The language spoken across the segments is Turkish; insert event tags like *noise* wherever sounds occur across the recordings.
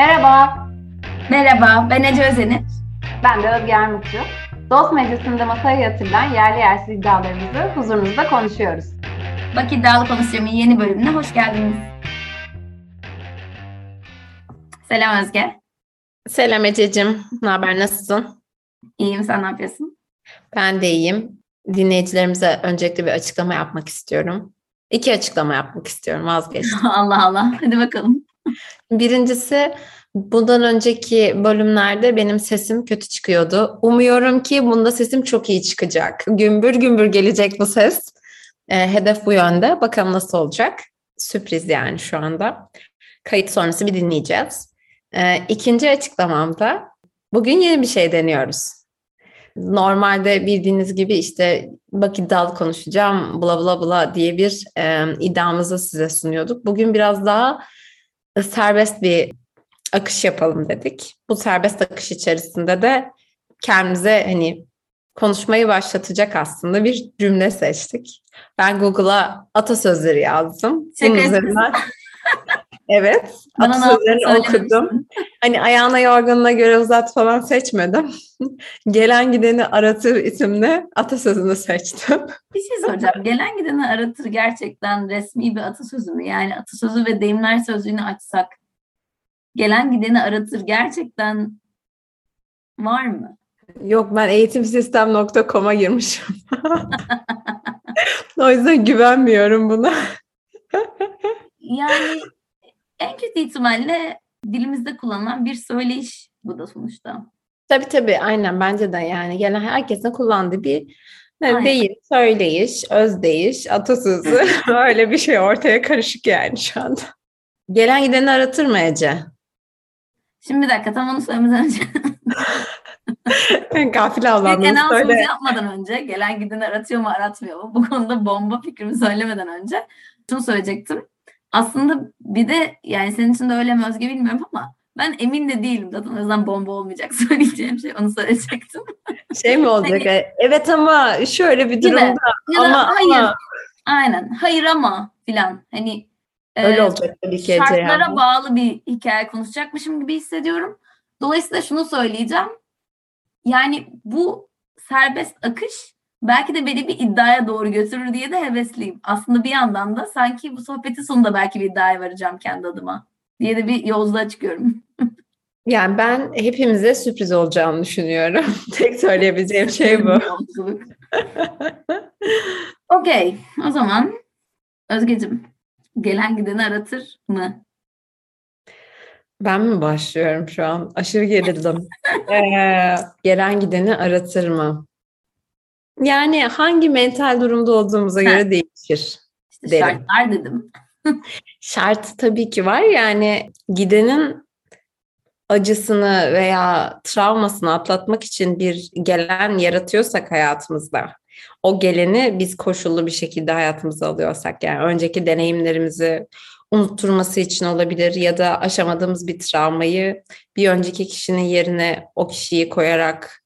Merhaba, Merhaba, ben Ece Özenir. ben de Özge Armutçu. Dost Meclisi'nde masaya yatırılan yerli yersiz iddialarımızı huzurunuzda konuşuyoruz. Bak iddialı konuşuyor'un yeni bölümüne hoş geldiniz. Selam Özge. Selam Ececiğim. Ne haber? Nasılsın? İyiyim, sen ne yapıyorsun? Ben de iyiyim. Dinleyicilerimize öncelikle bir açıklama yapmak istiyorum. İki açıklama yapmak istiyorum. Vazgeçtim. *laughs* Allah Allah, hadi bakalım. Birincisi bundan önceki bölümlerde benim sesim kötü çıkıyordu. Umuyorum ki bunda sesim çok iyi çıkacak. Gümbür gümbür gelecek bu ses. E, hedef bu yönde. Bakalım nasıl olacak. Sürpriz yani şu anda. Kayıt sonrası bir dinleyeceğiz. E, ikinci açıklamamda bugün yeni bir şey deniyoruz. Normalde bildiğiniz gibi işte bak iddialı konuşacağım bla bla bla diye bir e, iddiamızı size sunuyorduk. Bugün biraz daha serbest bir akış yapalım dedik. Bu serbest akış içerisinde de kendimize hani konuşmayı başlatacak aslında bir cümle seçtik. Ben Google'a atasözleri yazdım. Bunun üzerinden *laughs* evet Bana yaptığını okudum. Hani ayağına yorganına göre uzat falan seçmedim. *laughs* Gelen gideni aratır isimli atasözünü seçtim. Bir şey soracağım. *laughs* Gelen gideni aratır gerçekten resmi bir atasözü mü? Yani atasözü ve deyimler sözlüğünü açsak gelen gideni aratır gerçekten var mı? Yok ben eğitimsistem.com'a girmişim. *laughs* o yüzden güvenmiyorum buna. Yani en kötü ihtimalle dilimizde kullanılan bir söyleyiş bu da sonuçta. Tabii tabii aynen bence de yani gelen herkesin kullandığı bir ne, deyim, söyleyiş, özdeyiş, atasözü *laughs* öyle bir şey ortaya karışık yani şu anda. Gelen gideni aratır mı Ece? Şimdi bir dakika tam onu söylemeden önce *laughs* Gafil avlandığını söyle. yapmadan önce gelen gideni aratıyor mu aratmıyor mu? Bu konuda bomba fikrimi söylemeden önce şunu söyleyecektim. Aslında bir de yani senin için de öyle mi Özge bilmiyorum ama ben emin de değilim zaten o yüzden bomba olmayacak *laughs* söyleyeceğim şey onu söyleyecektim. Şey mi olacak? Evet ama şöyle bir durumda Ya ama, hayır ama aynen hayır ama filan hani öyle e, olacak tabii ki şartlara yani. bağlı bir hikaye konuşacakmışım gibi hissediyorum. Dolayısıyla şunu söyleyeceğim. Yani bu serbest akış belki de beni bir iddiaya doğru götürür diye de hevesliyim. Aslında bir yandan da sanki bu sohbetin sonunda belki bir iddiaya varacağım kendi adıma diye de bir yolculuğa çıkıyorum. *laughs* Yani ben hepimize sürpriz olacağını düşünüyorum. *laughs* Tek söyleyebileceğim şey bu. *laughs* Okey. O zaman Özgecim gelen gideni aratır mı? Ben mi başlıyorum şu an? Aşırı gerildim. Ee, gelen gideni aratır mı? Yani hangi mental durumda olduğumuza göre değişir. İşte Derim. şartlar dedim. *laughs* Şart tabii ki var. Yani gidenin acısını veya travmasını atlatmak için bir gelen yaratıyorsak hayatımızda, o geleni biz koşullu bir şekilde hayatımıza alıyorsak, yani önceki deneyimlerimizi unutturması için olabilir ya da aşamadığımız bir travmayı bir önceki kişinin yerine o kişiyi koyarak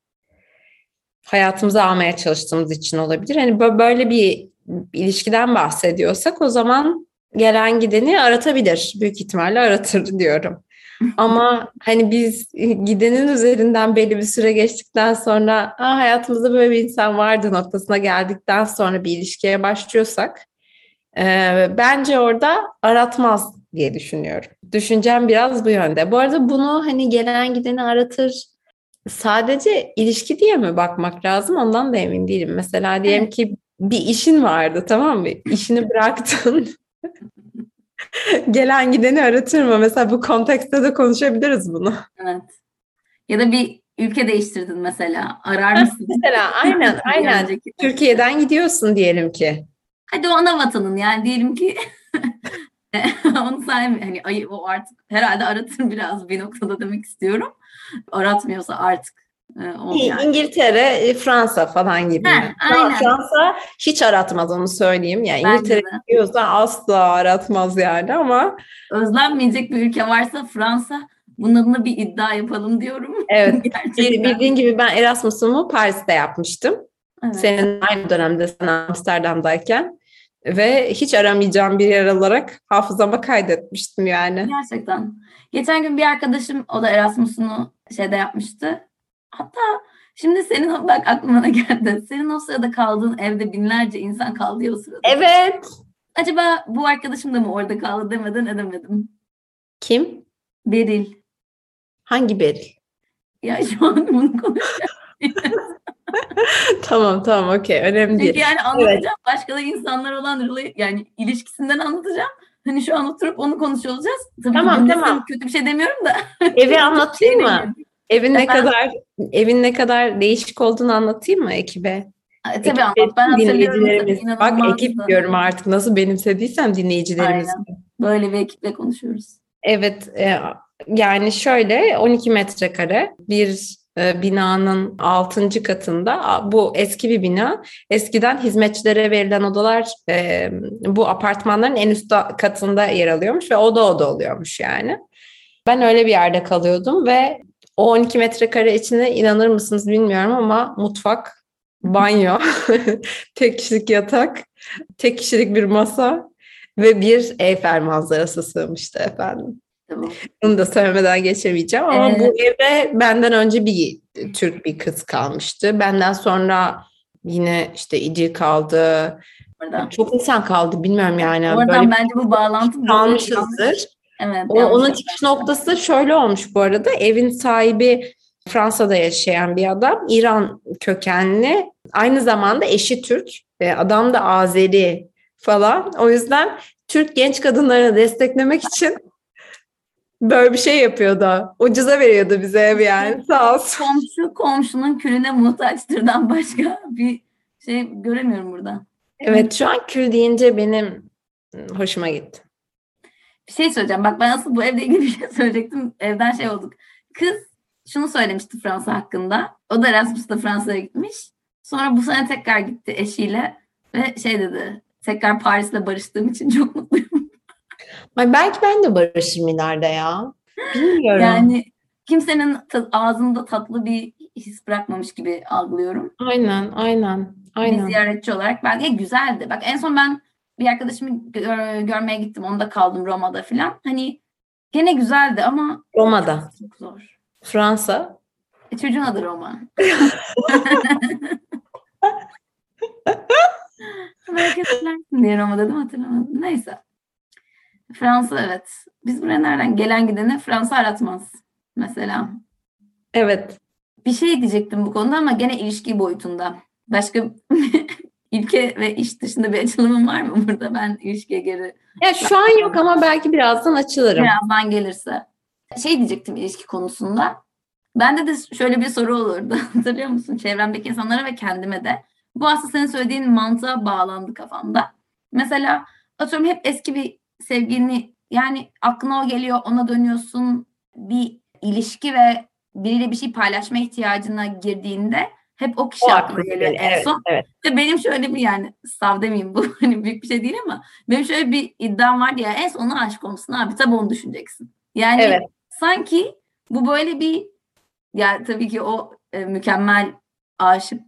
hayatımıza almaya çalıştığımız için olabilir. Hani bö- böyle bir ilişkiden bahsediyorsak o zaman gelen gideni aratabilir. Büyük ihtimalle aratır *laughs* diyorum. Ama hani biz gidenin üzerinden belli bir süre geçtikten sonra Aa, hayatımızda böyle bir insan vardı noktasına geldikten sonra bir ilişkiye başlıyorsak e, bence orada aratmaz diye düşünüyorum. Düşüncem biraz bu yönde. Bu arada bunu hani gelen gideni aratır sadece ilişki diye mi bakmak lazım ondan da emin değilim. Mesela diyelim ki bir işin vardı tamam mı? İşini bıraktın. *laughs* Gelen gideni aratır mı? Mesela bu kontekste de konuşabiliriz bunu. Evet. Ya da bir ülke değiştirdin mesela. Arar mısın? Mesela aynen *laughs* aynen. Türkiye'den gidiyorsun diyelim ki. Hadi o ana vatanın yani diyelim ki *laughs* onu saymıyor. Hani ay, o artık herhalde aratır biraz bir noktada demek istiyorum. Aratmıyorsa artık. e, yani. İngiltere, e, Fransa falan gibi. Heh, aynen. Fransa hiç aratmaz onu söyleyeyim. Yani İngiltere de. gidiyorsa asla aratmaz yani ama Özlenmeyecek bir ülke varsa Fransa bunun adına bir iddia yapalım diyorum. evet *laughs* bildiğin gibi ben Erasmus'umu Paris'te yapmıştım. Evet. Senin aynı dönemde sen Amsterdam'dayken. Ve hiç aramayacağım bir yer olarak hafızama kaydetmiştim yani. Gerçekten. Geçen gün bir arkadaşım o da Erasmus'unu şeyde yapmıştı. Hatta şimdi senin bak aklıma geldi. Senin o sırada kaldığın evde binlerce insan kaldı ya o sırada. Evet. Acaba bu arkadaşım da mı orada kaldı demeden edemedim. Kim? Beril. Hangi Beril? Ya şu an bunu konuşacağım. *laughs* *laughs* tamam tamam okey önemli Çünkü değil. yani anlatacağım. Başka da insanlar olan yani ilişkisinden anlatacağım. Hani şu an oturup onu konuşuyor olacağız. Tabii Tamam, tamam. kötü bir şey demiyorum da. *laughs* Evi anlatayım Şey mı? demiyorum. Evin ne kadar evin ne kadar değişik olduğunu anlatayım mı ekibe? Ay, Ekip Tabii anlat. Ben hatırlıyorum. Bak ekip inanılmazdı. diyorum artık nasıl benimsediysem dinleyicilerimiz. Böyle bir ekiple konuşuyoruz. Evet e, yani şöyle 12 metrekare bir binanın 6. katında bu eski bir bina. Eskiden hizmetçilere verilen odalar e, bu apartmanların en üst da- katında yer alıyormuş ve oda oda oluyormuş yani. Ben öyle bir yerde kalıyordum ve o 12 metrekare içine inanır mısınız bilmiyorum ama mutfak, banyo, *laughs* tek kişilik yatak, tek kişilik bir masa ve bir Eyfel manzarası sığmıştı efendim. Tamam. Bunu da söylemeden geçemeyeceğim ama Evet. bu evde benden önce bir Türk bir kız kalmıştı. Benden sonra yine işte İdil kaldı. Oradan. Çok insan kaldı bilmiyorum yani. Oradan Böyle bence bu bağlantı kalmışızdır. Evet. O, onun çıkış noktası şöyle olmuş bu arada. Evin sahibi Fransa'da yaşayan bir adam. İran kökenli. Aynı zamanda eşi Türk. E, adam da Azeri falan. O yüzden Türk genç kadınları desteklemek için böyle bir şey yapıyordu. Ucuza veriyordu bize ev yani. Sağ olsun. Komşu komşunun külüne muhtaçtırdan başka bir şey göremiyorum burada. Evet şu an kül deyince benim hoşuma gitti. Bir şey söyleyeceğim. Bak ben asıl bu evle ilgili bir şey söyleyecektim. Evden şey olduk. Kız şunu söylemişti Fransa hakkında. O da Erasmus'ta Fransa'ya gitmiş. Sonra bu sene tekrar gitti eşiyle ve şey dedi. Tekrar Paris'le barıştığım için çok mutluyum. Ay belki ben de barışırım ileride ya. Bilmiyorum. Yani kimsenin ağzında tatlı bir his bırakmamış gibi algılıyorum. Aynen, aynen, Bir aynen. ziyaretçi olarak. Ben, ya güzeldi. Bak en son ben bir arkadaşımı gör- görmeye gittim. Onda kaldım Roma'da falan. Hani gene güzeldi ama Roma'da. çok zor. Fransa. E, çocuğun adı Roma. *laughs* Belki hatırlarsın diye Roma dedim hatırlamadım. Neyse. Fransa evet. Biz buraya nereden gelen gideni Fransa aratmaz. Mesela. Evet. Bir şey diyecektim bu konuda ama gene ilişki boyutunda. Başka *laughs* ülke ve iş dışında bir açılımım var mı burada? Ben ilişkiye geri Ya şu an yok ama belki birazdan açılırım. birazdan gelirse. Şey diyecektim ilişki konusunda. Bende de şöyle bir soru olurdu. *laughs* Hatırlıyor musun? Çevremdeki insanlara ve kendime de. Bu aslında senin söylediğin mantığa bağlandı kafamda. Mesela atıyorum hep eski bir sevgilini yani aklına o geliyor ona dönüyorsun bir ilişki ve biriyle bir şey paylaşma ihtiyacına girdiğinde hep o kişi O aklına geliyor en Evet, son. evet. Ve benim şöyle bir yani sav demeyeyim bu *laughs* hani büyük bir şey değil ama benim şöyle bir iddiam var ya en son aşık olmuşsun abi tabii onu düşüneceksin. Yani Evet. sanki bu böyle bir ya tabii ki o e, mükemmel aşık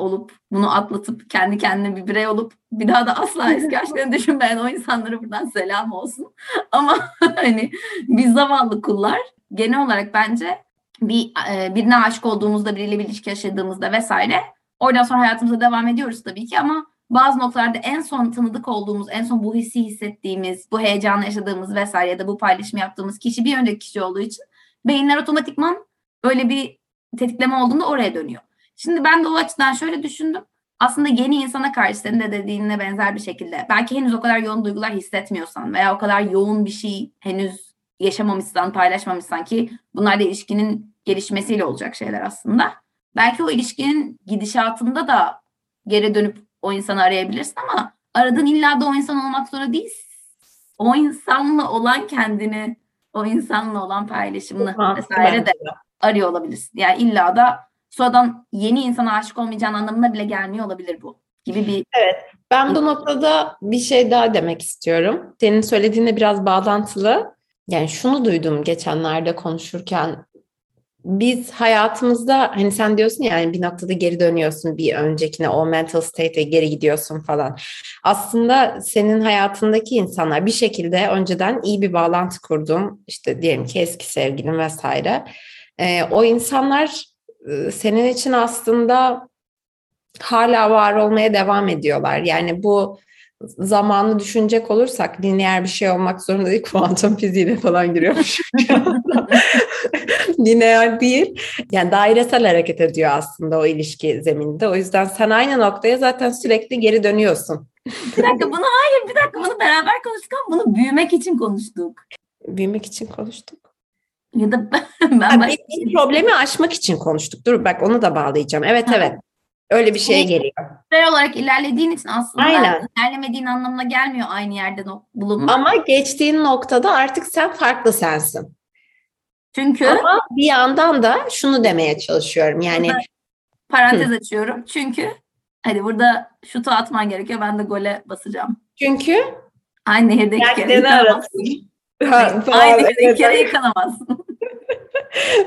olup bunu atlatıp kendi kendine bir birey olup bir daha da asla eski *laughs* aşklarını düşünmeyen o insanlara buradan selam olsun. Ama *laughs* hani biz zavallı kullar genel olarak bence bir e, birine aşık olduğumuzda biriyle bir ilişki yaşadığımızda vesaire oradan sonra hayatımıza devam ediyoruz tabii ki ama bazı noktalarda en son tanıdık olduğumuz, en son bu hissi hissettiğimiz, bu heyecanı yaşadığımız vesaire ya da bu paylaşımı yaptığımız kişi bir önceki kişi olduğu için beyinler otomatikman öyle bir tetikleme olduğunda oraya dönüyor. Şimdi ben de o açıdan şöyle düşündüm. Aslında yeni insana karşı senin de dediğinle benzer bir şekilde belki henüz o kadar yoğun duygular hissetmiyorsan veya o kadar yoğun bir şey henüz yaşamamışsan, paylaşmamışsan ki bunlar da ilişkinin gelişmesiyle olacak şeyler aslında. Belki o ilişkinin gidişatında da geri dönüp o insanı arayabilirsin ama aradığın illa da o insan olmak zorunda değil. O insanla olan kendini, o insanla olan paylaşımını vesaire de arıyor olabilirsin. Yani illa da sonradan yeni insana aşık olmayacağın anlamına bile gelmiyor olabilir bu gibi bir Ben bu noktada bir şey daha demek istiyorum. Senin söylediğine biraz bağlantılı. Yani şunu duydum geçenlerde konuşurken biz hayatımızda hani sen diyorsun ya yani bir noktada geri dönüyorsun bir öncekine o mental state'e geri gidiyorsun falan. Aslında senin hayatındaki insanlar bir şekilde önceden iyi bir bağlantı kurdun. işte diyelim ki eski sevgilin vesaire. Ee, o insanlar senin için aslında hala var olmaya devam ediyorlar. Yani bu zamanı düşünecek olursak lineer bir şey olmak zorunda değil. *laughs* Kuantum fiziğine falan giriyormuş. *laughs* lineer değil. Yani dairesel hareket ediyor aslında o ilişki zemininde. O yüzden sen aynı noktaya zaten sürekli geri dönüyorsun. Bir dakika bunu hayır bir dakika bunu beraber konuştuk ama bunu büyümek için konuştuk. Büyümek için konuştuk. Ya da *laughs* ben, ben bir, bir problemi aşmak için konuştuk. Dur bak onu da bağlayacağım. Evet ha. evet. Öyle bir şeye geliyor. Süre olarak ilerlediğin için aslında Aynen. ilerlemediğin anlamına gelmiyor aynı yerde bulunmak. Ama geçtiğin noktada artık sen farklı sensin. Çünkü Ama bir yandan da şunu demeye çalışıyorum. Yani parantez Hı. açıyorum. Çünkü hadi burada şutu atman gerekiyor. Ben de gole basacağım. Çünkü aynı nehirde iki kere yıkanamazsın. aynı iki kere yıkanamazsın.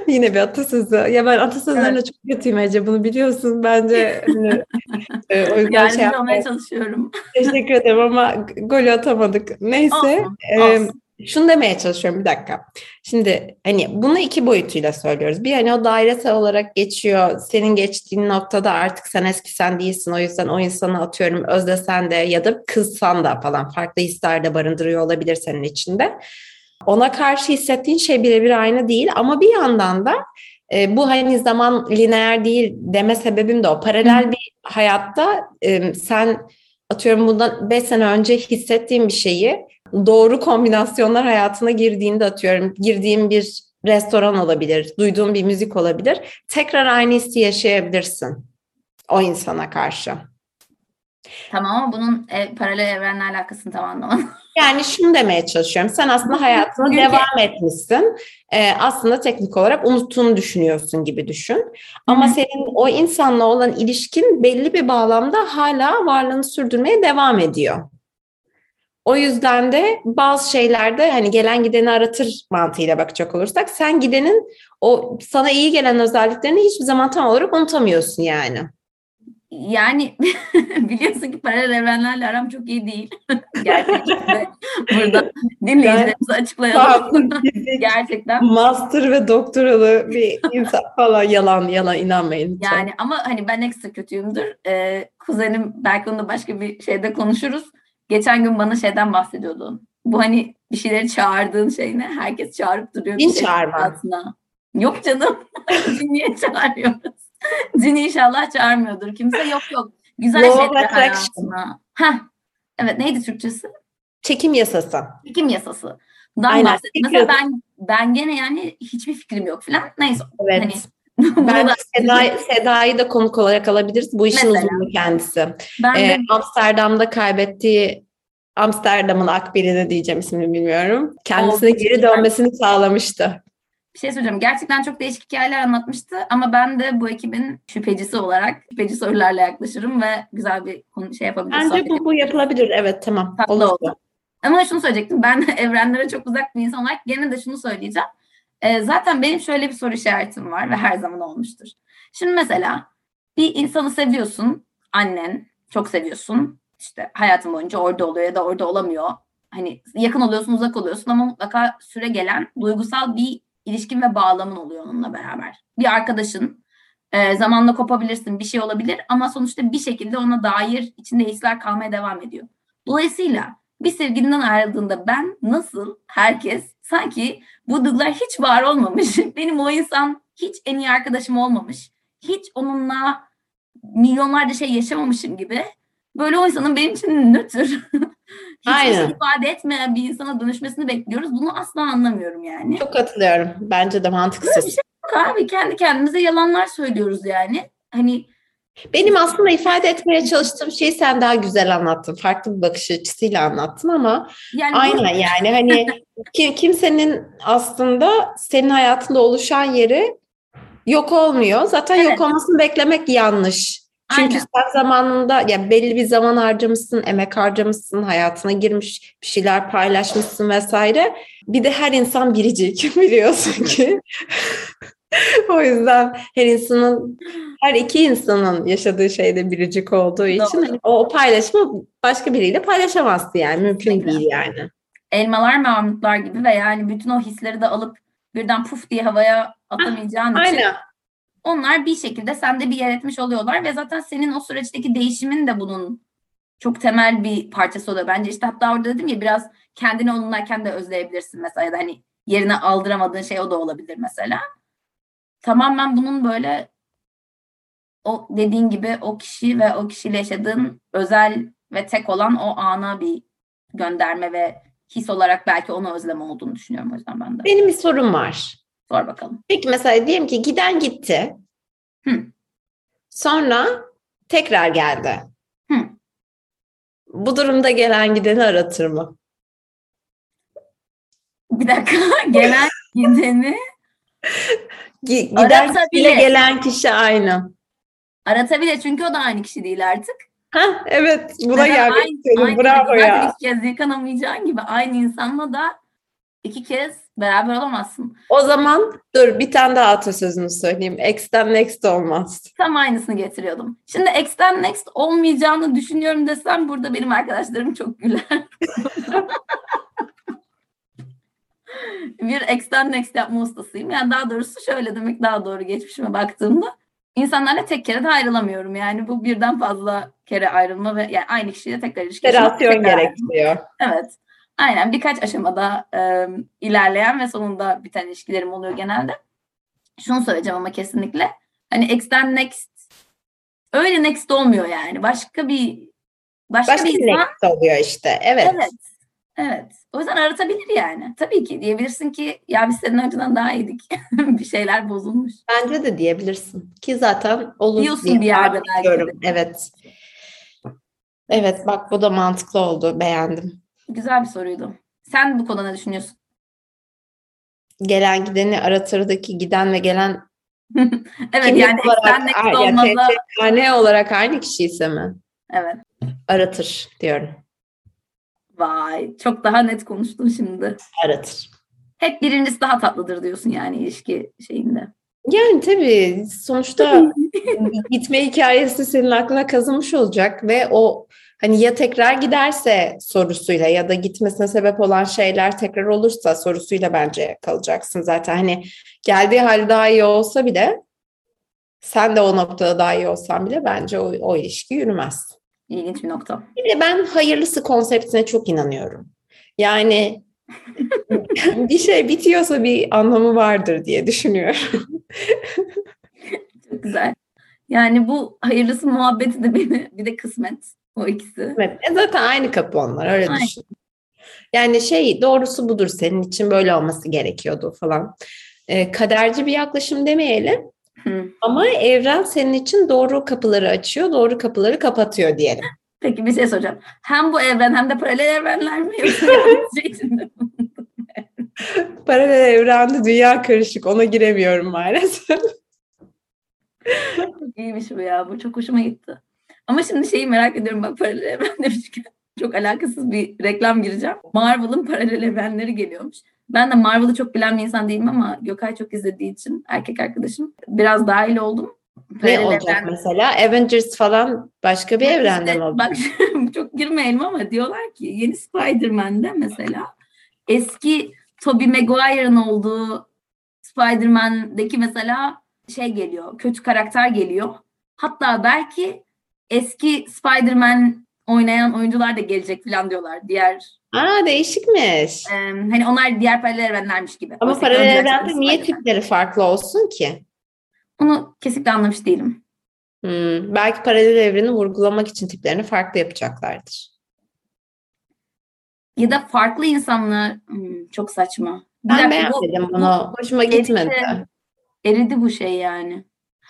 Yine bir atasözü. Ya ben atasözlerine evet. çok kötüyüm Ece. Bunu biliyorsun. Bence hani, *laughs* e, o yüzden şey olmaya çalışıyorum. Teşekkür ederim ama golü atamadık. Neyse. Olsun, e, olsun. Şunu demeye çalışıyorum bir dakika. Şimdi hani bunu iki boyutuyla söylüyoruz. Bir hani o dairesel olarak geçiyor. Senin geçtiğin noktada artık sen eski sen değilsin. O yüzden o insanı atıyorum özlesen de ya da kızsan da falan farklı hisler de barındırıyor olabilir senin içinde ona karşı hissettiğin şey birebir aynı değil ama bir yandan da e, bu hani zaman lineer değil deme sebebim de o. Paralel bir hayatta e, sen atıyorum bundan 5 sene önce hissettiğin bir şeyi doğru kombinasyonlar hayatına girdiğinde atıyorum girdiğin bir restoran olabilir, duyduğun bir müzik olabilir. Tekrar aynı hissi yaşayabilirsin o insana karşı. Tamam ama bunun e, paralel evrenle alakasını tam anlamadım. *laughs* Yani şunu demeye çalışıyorum. Sen aslında hayatına devam etmişsin. Ee, aslında teknik olarak unuttuğunu düşünüyorsun gibi düşün. Ama Hı-hı. senin o insanla olan ilişkin belli bir bağlamda hala varlığını sürdürmeye devam ediyor. O yüzden de bazı şeylerde hani gelen gideni aratır mantığıyla bakacak olursak sen gidenin o sana iyi gelen özelliklerini hiçbir zaman tam olarak unutamıyorsun yani yani *laughs* biliyorsun ki paralel evrenlerle aram çok iyi değil. *laughs* Gerçekten burada *laughs* dinleyicilerimize açıklayalım. Gerçekten. Master ve doktoralı bir insan falan yalan yalan inanmayın. Yani ama hani ben ekstra kötüyümdür. Ee, kuzenim belki onunla başka bir şeyde konuşuruz. Geçen gün bana şeyden bahsediyordu. Bu hani bir şeyleri çağırdığın şey ne? Herkes çağırıp duruyor. Din şey çağırma. Yok canım. *laughs* Niye çağırıyoruz? Cin inşallah çağırmıyordur. Kimse yok yok. Güzel şeyler hayatına. Heh. Evet neydi Türkçesi? Çekim yasası. Çekim yasası. Dan bahsettim. Mesela ben ben gene yani hiçbir fikrim yok falan. Neyse. Evet. Hani, ben Seda'yı Seda da konuk olarak alabiliriz. Bu işin Mesela, uzmanı kendisi. Ben ee, de... Amsterdam'da kaybettiği Amsterdam'ın akbirini diyeceğim ismini bilmiyorum. Kendisine Oldu, geri dönmesini sağlamıştı bir şey söyleyeceğim. Gerçekten çok değişik hikayeler anlatmıştı ama ben de bu ekibin şüphecisi olarak şüpheci sorularla yaklaşırım ve güzel bir konu şey yapabiliriz. Bence bu, bu yapılabilir. Evet tamam. Tatlı oldu. oldu. Ama şunu söyleyecektim. Ben *laughs* evrenlere çok uzak bir insan olarak gene de şunu söyleyeceğim. Ee, zaten benim şöyle bir soru işaretim var ve her zaman olmuştur. Şimdi mesela bir insanı seviyorsun, annen çok seviyorsun. İşte hayatın boyunca orada oluyor ya da orada olamıyor. Hani yakın oluyorsun, uzak oluyorsun ama mutlaka süre gelen duygusal bir ilişkin ve bağlamın oluyor onunla beraber. Bir arkadaşın e, zamanla kopabilirsin bir şey olabilir ama sonuçta bir şekilde ona dair içinde hisler kalmaya devam ediyor. Dolayısıyla bir sevgilinden ayrıldığında ben nasıl herkes sanki bu duygular hiç var olmamış. *laughs* Benim o insan hiç en iyi arkadaşım olmamış. Hiç onunla milyonlarca şey yaşamamışım gibi. Böyle o insanın benim için nötr. *laughs* hiçbir şey ifade etmeyen bir insana dönüşmesini bekliyoruz. Bunu asla anlamıyorum yani. Çok katılıyorum. Bence de mantıksız. Böyle bir şey yok abi. Kendi kendimize yalanlar söylüyoruz yani. Hani benim aslında ifade etmeye çalıştığım şeyi sen daha güzel anlattın. Farklı bir bakış açısıyla anlattın ama yani aynen bu... yani hani *laughs* kim, kimsenin aslında senin hayatında oluşan yeri yok olmuyor. Zaten evet. yok olmasını beklemek yanlış. Çünkü Aynen. sen zamanında ya belli bir zaman harcamışsın, emek harcamışsın, hayatına girmiş, bir şeyler paylaşmışsın vesaire. Bir de her insan biricik *laughs* biliyorsun ki. *laughs* *laughs* o yüzden her insanın, her iki insanın yaşadığı şeyde biricik olduğu için Doğru. hani o, o paylaşımı başka biriyle paylaşamazsın yani. Mümkün Kesinlikle. değil yani. Elmalar ve armutlar gibi ve yani bütün o hisleri de alıp birden puf diye havaya atamayacağın için Aynen. onlar bir şekilde sende bir yer etmiş oluyorlar ve zaten senin o süreçteki değişimin de bunun çok temel bir parçası oluyor. Bence işte hatta orada dedim ya biraz kendini onunlayken de özleyebilirsin mesela ya da hani yerine aldıramadığın şey o da olabilir mesela. Tamamen bunun böyle o dediğin gibi o kişi ve o kişiyle yaşadığın özel ve tek olan o ana bir gönderme ve his olarak belki onu özleme olduğunu düşünüyorum o yüzden ben de. Benim bir sorum var. Sor bakalım. Peki mesela diyelim ki giden gitti. Hı. Sonra tekrar geldi. Hı. Bu durumda gelen gideni aratır mı? Bir dakika *laughs* gelen gideni Gi- *laughs* Giden kişiyle gelen kişi aynı. aratabilir çünkü o da aynı kişi değil artık. Ha evet buna Zaten gelmek aynı- aynı Bravo zaten ya. iki kez yakanamayacağın gibi aynı insanla da iki kez beraber olamazsın. O zaman dur bir tane daha atasözünü söyleyeyim. X'ten next olmaz. Tam aynısını getiriyordum. Şimdi X'ten Next olmayacağını düşünüyorum desem burada benim arkadaşlarım çok güler. *laughs* bir X'ten Next yapma ustasıyım. Yani daha doğrusu şöyle demek daha doğru geçmişime baktığımda insanlarla tek kere de ayrılamıyorum. Yani bu birden fazla kere ayrılma ve yani aynı kişiyle tekrar ilişki tekrar gerektiriyor. Evet. Aynen birkaç aşamada e, ilerleyen ve sonunda biten ilişkilerim oluyor genelde. Şunu söyleyeceğim ama kesinlikle. Hani X'ten next öyle next olmuyor yani. Başka bir başka, Başka bir bir insan. next oluyor işte. Evet. Evet. Evet. O yüzden aratabilir yani. Tabii ki diyebilirsin ki ya biz senin önceden daha iyiydik. *laughs* bir şeyler bozulmuş. Bence de diyebilirsin. Ki zaten olur Diyorsun diye bir yerde belki de. Evet. Evet bak bu da mantıklı oldu. Beğendim. Güzel bir soruydu. Sen bu konuda ne düşünüyorsun? Gelen gideni aratırdaki giden ve gelen *laughs* evet kimlik yani X'ten next yani olarak aynı kişi ise mi? Evet. Aratır diyorum. Vay. Çok daha net konuştun şimdi. Aratır. Hep birincisi daha tatlıdır diyorsun yani ilişki şeyinde. Yani tabii sonuçta *laughs* gitme hikayesi senin aklına kazınmış olacak ve o hani ya tekrar giderse sorusuyla ya da gitmesine sebep olan şeyler tekrar olursa sorusuyla bence kalacaksın zaten. Hani geldiği hali daha iyi olsa bile sen de o noktada daha iyi olsan bile bence o, o ilişki yürümez. İlginç bir nokta. Bir de ben hayırlısı konseptine çok inanıyorum. Yani *laughs* bir şey bitiyorsa bir anlamı vardır diye düşünüyorum. Çok güzel. Yani bu hayırlısı muhabbeti de beni bir de kısmet o ikisi. Evet, e zaten aynı kapı onlar öyle Aynen. düşün. Yani şey doğrusu budur senin için böyle olması gerekiyordu falan. E, kaderci bir yaklaşım demeyelim Hı. ama evren senin için doğru kapıları açıyor, doğru kapıları kapatıyor diyelim. Peki bir şey soracağım. Hem bu evren hem de paralel evrenler mi yoksa? *laughs* *laughs* Paralel evrende dünya karışık ona giremiyorum maalesef. Çok iyiymiş bu ya. Bu çok hoşuma gitti. Ama şimdi şeyi merak ediyorum bak paralel evren demişken çok alakasız bir reklam gireceğim. Marvel'ın paralel evrenleri geliyormuş. Ben de Marvel'ı çok bilen bir insan değilim ama Gökay çok izlediği için erkek arkadaşım biraz dahil oldum. Ne Paralel olacak evren- mesela? Avengers falan başka bir Bak evrende işte, mi olacak? Bak *laughs* çok girmeyelim ama diyorlar ki yeni Spider-Man'de mesela eski Tobey Maguire'ın olduğu Spider-Man'deki mesela şey geliyor, kötü karakter geliyor. Hatta belki eski Spider-Man oynayan oyuncular da gelecek falan diyorlar. Diğer Aa değişikmiş. e, hani onlar diğer paralel evrenlermiş gibi. Ama Oysa paralel evrende niye Spider-Man. tipleri farklı olsun ki? Onu kesinlikle anlamış değilim. Hmm, belki paralel evreni vurgulamak için tiplerini farklı yapacaklardır. Ya da farklı insanlar Hmm, çok saçma. Bir Ben beğenmedim bu- bunu. Hoşuma gitmedi. eridi. Bu şey yani.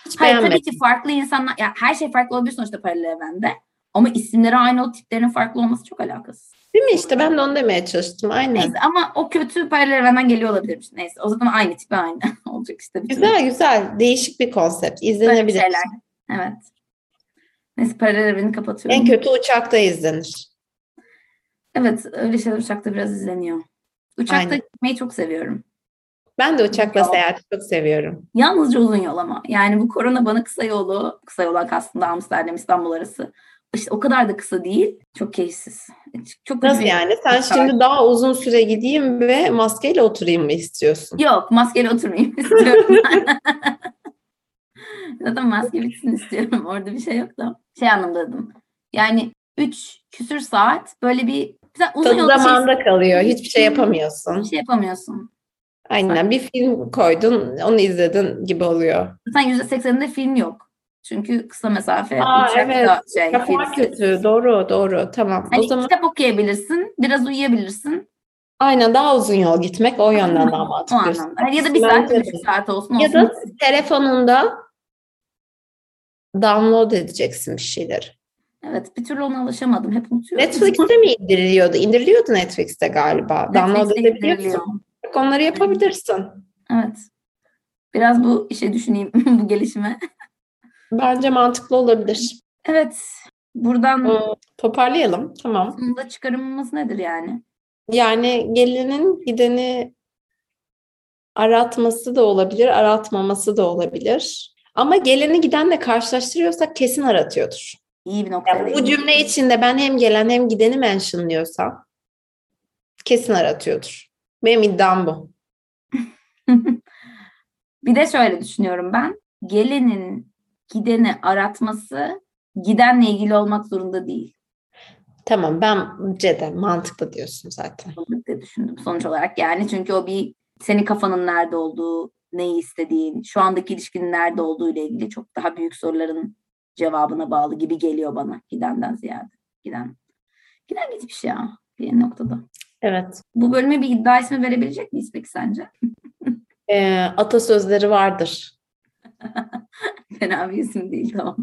Hiç Hayır tabii ki farklı insanlar, ya her şey farklı olabilir sonuçta paralel evrende. Ama isimleri aynı olup tiplerinin farklı olması çok alakasız. Değil mi işte ben de onu demeye çalıştım. Aynen. Neyse ama o kötü paralel evrenden geliyor olabilirmiş. Neyse o zaman aynı tipi aynı *laughs* olacak işte. bütün- Güzel güzel. Değişik bir konsept. İzlenebilir. Evet. Neyse paralel evreni kapatıyorum. En kötü uçakta izlenir. Evet öyle şeyler uçakta biraz izleniyor. Uçakta Aynen. gitmeyi çok seviyorum. Ben de uçakla Yok. seyahati çok seviyorum. Yalnızca uzun yol ama. Yani bu korona bana kısa yolu, kısa yoldan aslında Amsterdam İstanbul arası. İşte o kadar da kısa değil. Çok keyifsiz. Çok Nasıl yani? Sen Uçak. şimdi daha uzun süre gideyim ve maskeyle oturayım mı istiyorsun? Yok maskeli oturmayayım *laughs* istiyorum. Zaten maske bitsin istiyorum. Orada bir şey yok da. Şey anlamda dedim. Yani 3 küsür saat böyle bir mesela uzun Tadı yol bir şey, zamanda kalıyor. Hiçbir şey yapamıyorsun. bir şey yapamıyorsun. Aynen. Bir film koydun, onu izledin gibi oluyor. Zaten %80'inde film yok. Çünkü kısa mesafe Aa, uçakta evet. şey. Kafa film. kötü. Doğru, doğru. Tamam. Hani o zaman kitap okuyabilirsin, biraz uyuyabilirsin. aynen daha uzun yol gitmek o yönden daha *laughs* O mantıklı. anlamda. Hani Ya da bir saat, bir buçuk saat olsun Ya olsun. da telefonunda download edeceksin bir şeyler. Evet bir türlü ona alışamadım. Hep unutuyorum. Netflix'te mi indiriliyordu? İndiriliyordu Netflix'te galiba. Download Netflix'te edebiliyorsun. indiriliyor. Bak Onları yapabilirsin. Evet. Biraz bu işe düşüneyim *laughs* bu gelişime. Bence mantıklı olabilir. Evet. Buradan Ee, Toparlayalım. Tamam. sonunda çıkarımımız nedir yani? Yani gelinin gideni aratması da olabilir, aratmaması da olabilir. Ama geleni gidenle karşılaştırıyorsak kesin aratıyordur. İyi bir noktaya Yani bu cümle içinde ben hem gelen hem gideni mentionlıyorsam kesin aratıyordur. Benim iddiam bu. *laughs* bir de şöyle düşünüyorum ben. Gelenin gideni aratması gidenle ilgili olmak zorunda değil. Tamam bence de mantıklı diyorsun zaten. diye düşündüm sonuç olarak. Yani çünkü o bir senin kafanın nerede olduğu, neyi istediğin, şu andaki ilişkinin nerede olduğu ile ilgili çok daha büyük soruların cevabına bağlı gibi geliyor bana gidenden ziyade. Giden. Giden gitmiş ya bir noktada. Evet. Bu bölüme bir iddia ismi verebilecek miyiz peki sence? *laughs* Ee, atasözleri vardır. *laughs* Fena bir isim değil tamam.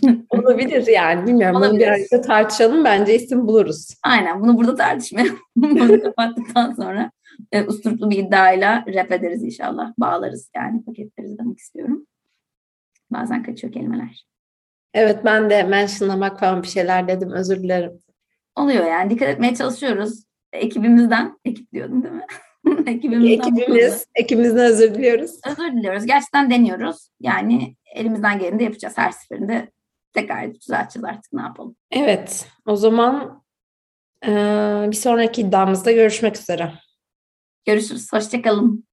*laughs* Olabilir yani. Bilmiyorum. Bunu Olabilir. bir arada tartışalım. Bence isim buluruz. Aynen bunu burada tartışmayalım. *laughs* Bunu kapattıktan sonra e, usturuplu bir iddiayla rap ederiz inşallah. Bağlarız yani paketleriz demek istiyorum. Bazen kaçıyor kelimeler. Evet ben de mentionlamak falan bir şeyler dedim. Özür dilerim. Oluyor yani dikkat etmeye çalışıyoruz. Ekibimizden, ekip diyordum değil mi? *laughs* Ekibimizden Ekibimiz, ekibimizden özür diliyoruz. özür diliyoruz. Gerçekten deniyoruz. Yani elimizden geleni de yapacağız her seferinde. Tekrar düzelteceğiz artık ne yapalım. Evet. O zaman bir sonraki iddiamızda görüşmek üzere. Görüşürüz. Hoşçakalın.